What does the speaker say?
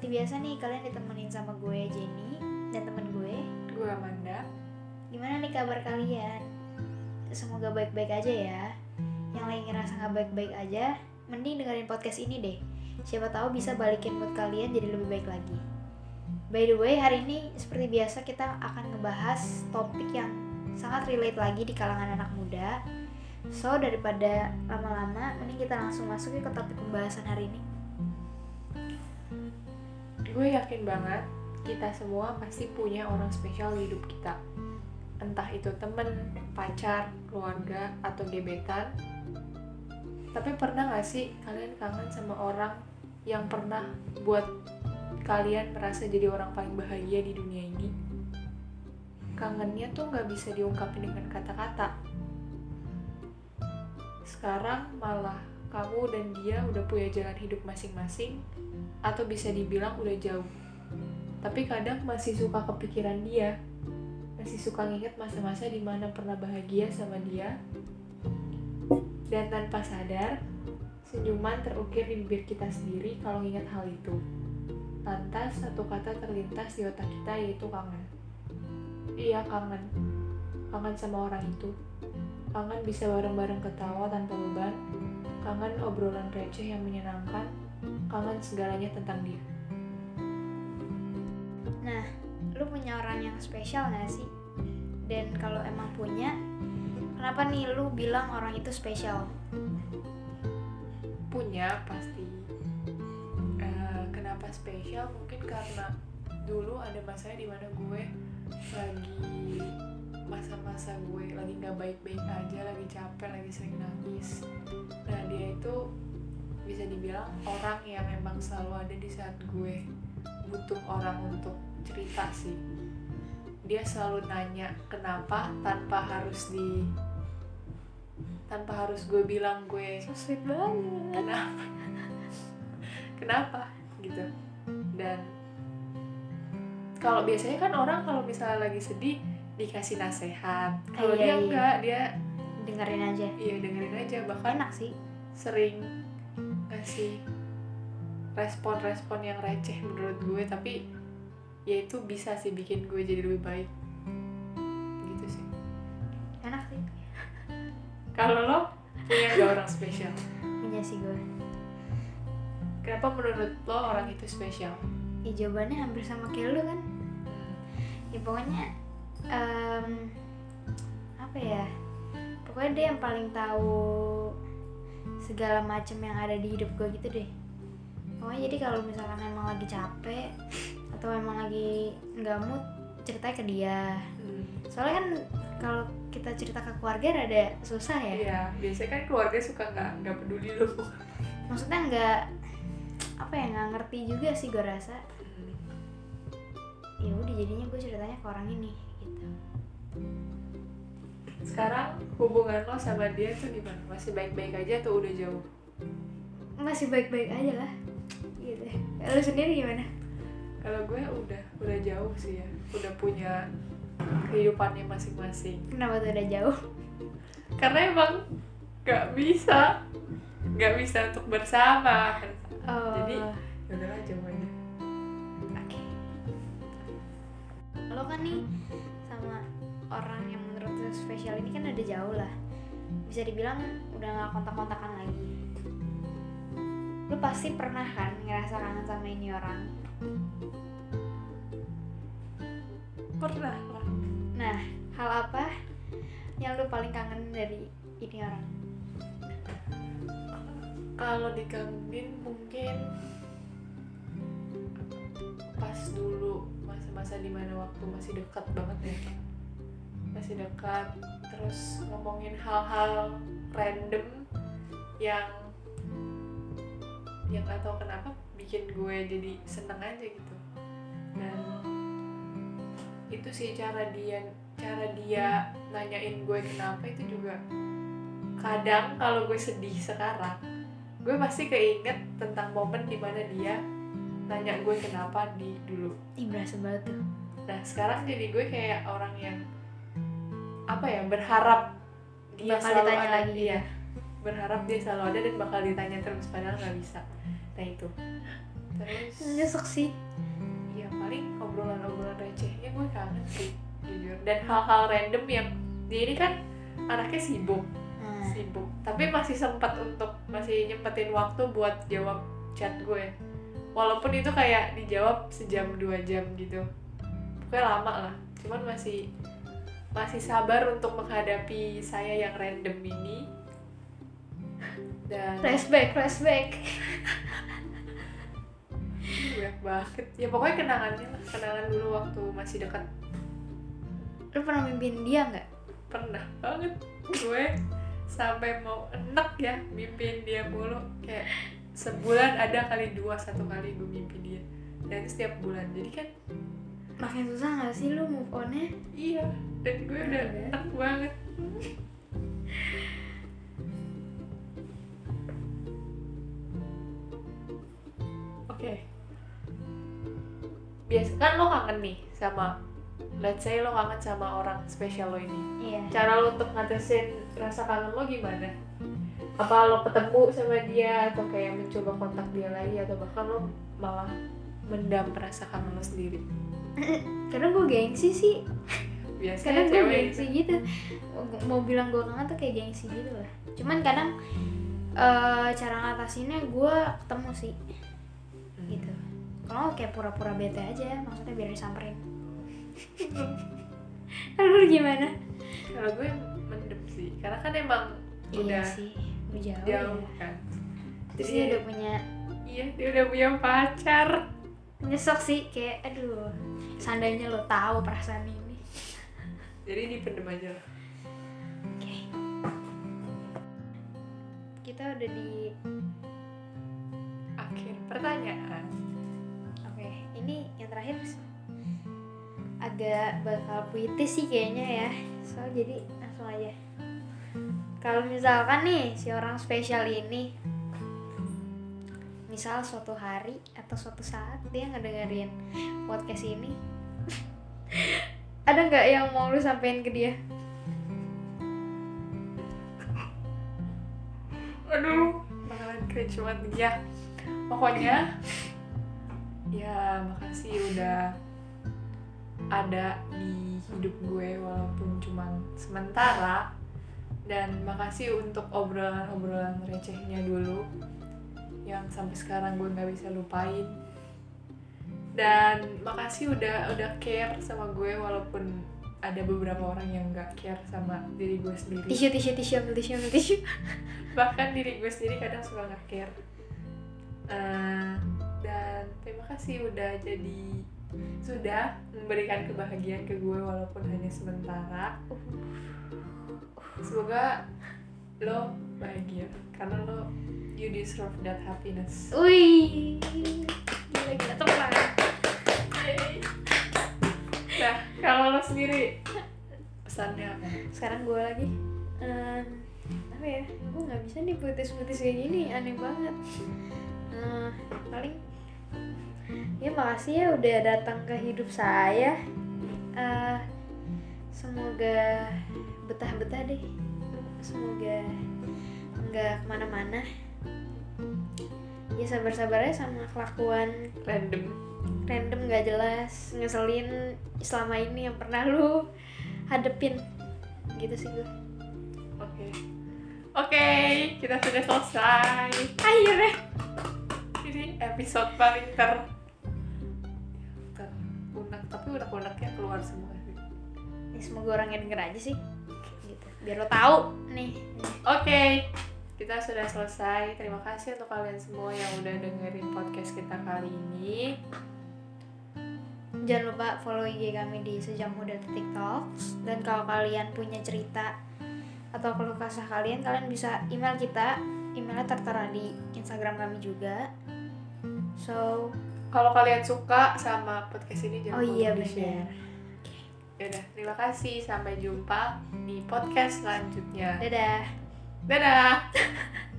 seperti biasa nih kalian ditemenin sama gue Jenny dan temen gue. Gue Amanda. Gimana nih kabar kalian? Semoga baik-baik aja ya. Yang lagi ngerasa nggak baik-baik aja, mending dengerin podcast ini deh. Siapa tahu bisa balikin mood kalian jadi lebih baik lagi. By the way, hari ini seperti biasa kita akan ngebahas topik yang sangat relate lagi di kalangan anak muda. So, daripada lama-lama, mending kita langsung masuk ke topik pembahasan hari ini. Gue yakin banget kita semua pasti punya orang spesial di hidup kita. Entah itu temen, pacar, keluarga, atau gebetan. Tapi pernah gak sih kalian kangen sama orang yang pernah buat kalian merasa jadi orang paling bahagia di dunia ini? Kangennya tuh gak bisa diungkapin dengan kata-kata. Sekarang malah kamu dan dia udah punya jalan hidup masing-masing atau bisa dibilang udah jauh. Tapi kadang masih suka kepikiran dia, masih suka nginget masa-masa di mana pernah bahagia sama dia. Dan tanpa sadar, senyuman terukir di bibir kita sendiri kalau ingat hal itu. Lantas satu kata terlintas di otak kita yaitu kangen. Iya kangen, kangen sama orang itu. Kangen bisa bareng-bareng ketawa tanpa beban, kangen obrolan receh yang menyenangkan, kangen segalanya tentang dia. Nah, lu punya orang yang spesial gak sih? Dan kalau emang punya, kenapa nih lu bilang orang itu spesial? Punya pasti. Eh, kenapa spesial? Mungkin karena dulu ada masanya di mana gue lagi masa-masa gue lagi nggak baik-baik aja, lagi capek, lagi sering nangis. Nah dia itu bisa dibilang orang yang emang selalu ada di saat gue butuh orang untuk cerita sih dia selalu nanya kenapa tanpa harus di tanpa harus gue bilang gue So sweet banget. kenapa kenapa gitu dan kalau biasanya kan orang kalau misalnya lagi sedih dikasih nasehat kalau Iya, dia iya. enggak dia Dengerin aja. iya dengerin aja bahkan Enak sih. sering ngasih respon-respon yang receh menurut gue tapi ya itu bisa sih bikin gue jadi lebih baik gitu sih Enak sih. kalau lo punya gak orang spesial Punya sih gue. kenapa menurut lo orang itu spesial Ya jawabannya hampir sama kayak lu kan. Ya pokoknya em, apa ya? Pokoknya dia yang paling tahu segala macam yang ada di hidup gue gitu deh. Pokoknya jadi kalau misalkan emang lagi capek atau emang lagi nggak mood ceritanya ke dia. Hmm. Soalnya kan kalau kita cerita ke keluarga rada susah ya. Iya, biasanya kan keluarga suka nggak nggak peduli lo. Maksudnya nggak apa ya nggak ngerti juga sih gue rasa. Ya udah jadinya gue ceritanya ke orang ini. Sekarang hubungan lo sama dia tuh gimana? Masih baik-baik aja atau udah jauh? Masih baik-baik aja lah. Gitu. Lu sendiri gimana? Kalau gue udah udah jauh sih ya, udah punya kehidupannya masing-masing. Kenapa tuh udah jauh? Karena emang nggak bisa, nggak bisa untuk bersama. Oh, Jadi ya udahlah jauh aja. oke. Lo kan nih orang yang menurut lo spesial ini kan udah jauh lah. Bisa dibilang udah nggak kontak-kontakan lagi. Lu pasti pernah kan ngerasa kangen sama ini orang. Pernah lah. Nah, hal apa yang lu paling kangen dari ini orang? Kalau dikangenin mungkin pas dulu masa-masa di mana waktu masih dekat banget ya masih dekat terus ngomongin hal-hal random yang yang gak tau kenapa bikin gue jadi seneng aja gitu dan itu sih cara dia cara dia nanyain gue kenapa itu juga kadang kalau gue sedih sekarang gue pasti keinget tentang momen di mana dia nanya gue kenapa di dulu Ih, berasa banget tuh. nah sekarang jadi gue kayak orang yang apa ya berharap dia Bakal selalu ditanya ada, lagi. Iya ya? berharap dia selalu ada dan bakal ditanya terus padahal nggak bisa. Nah itu. Terus nyesek sih. Ya paling obrolan-obrolan recehnya gue kangen sih jujur. Dan hal-hal random yang dia ini kan anaknya sibuk nah, sibuk. Tapi masih sempat untuk masih nyempetin waktu buat jawab chat gue. Walaupun itu kayak dijawab sejam dua jam gitu. Pokoknya lama lah. Cuman masih masih sabar untuk menghadapi saya yang random ini. Dan flashback flashback. Banyak banget. Ya pokoknya kenangannya lah. Kenangan dulu waktu masih dekat. Lu pernah mimpin dia nggak? Pernah banget. Gue sampai mau enak ya mimpin dia mulu. Kayak sebulan ada kali dua satu kali gue mimpi dia. Dan itu setiap bulan. Jadi kan makin susah nggak sih lu move onnya? Iya dan gue udah Iya. enak banget. Oke. Biasa kan lo kangen nih sama let's say lo kangen sama orang spesial lo ini. Iya. Cara lo untuk ngatasin rasa kangen lo gimana? Apa lo ketemu sama dia atau kayak mencoba kontak dia lagi atau bahkan lo malah mendam rasa kangen lo sendiri? Karena gue gengsi sih biasanya kadang gue gengsi gitu. Mau bilang gue kangen tuh kayak gengsi gitu lah. Cuman kadang eh, cara ngatasinnya gue ketemu sih. Hmm. gitu. Kalau kayak pura-pura bete aja maksudnya biar disamperin. Kalau gimana? Kalau gue mendem sih karena kan emang udah iya sih udah jauh, jauh ya. kan. Terus dia udah punya iya dia udah punya pacar. Nyesek sih kayak aduh seandainya lo tahu perasaan ini jadi dipendem aja oke. Kita udah di akhir pertanyaan. Oke ini yang terakhir agak bakal puitis sih kayaknya ya. So jadi langsung aja. Kalau misalkan nih si orang spesial ini misal suatu hari atau suatu saat dia ngedengerin podcast ini ada nggak yang mau lu sampein ke dia? Aduh bakalan cringe banget ya. Pokoknya ya makasih udah ada di hidup gue walaupun cuman sementara. Dan makasih untuk obrolan-obrolan recehnya dulu yang sampai sekarang gue nggak bisa lupain dan makasih udah udah care sama gue walaupun ada beberapa orang yang nggak care sama diri gue sendiri. Tisu tisu tisu ambil tisu ambil tisu. Bahkan diri gue sendiri kadang suka nggak care. Eh, dan terima kasih udah jadi sudah memberikan kebahagiaan ke gue walaupun hanya sementara. Semoga lo bahagia karena lo you deserve that happiness. Wih gila gila teman nah kalau lo sendiri? Pesannya apa? Sekarang gue lagi. Em, apa ya? Gue nggak bisa nih putus-putus kayak gini aneh banget. Eh, paling ya makasih ya udah datang ke hidup saya. Eh, semoga betah-betah deh. Semoga nggak ke mana-mana. Ya sabar-sabar aja sama kelakuan random random gak jelas ngeselin selama ini yang pernah lu hadepin. Gitu sih gue oke. Oke kita sudah selesai. Akhirnya. Ini episode paling ter ter unek tapi unek-uneknya keluar semua. Sih ya, semoga orang yang denger aja sih. Gitu. Biar lo tahu nih. Oke, kita sudah selesai. Terima kasih untuk kalian semua yang udah dengerin podcast kita kali ini. Jangan lupa follow IG kami di sejam muda titik talks dan kalau kalian punya cerita atau keluh kesah kalian kalian bisa email kita emailnya tertera di Instagram kami juga so Kalau kalian suka sama podcast ini jangan oh iya lupa di-share. benar Yaudah, terima kasih. Sampai jumpa di podcast selanjutnya. dadah Dadah.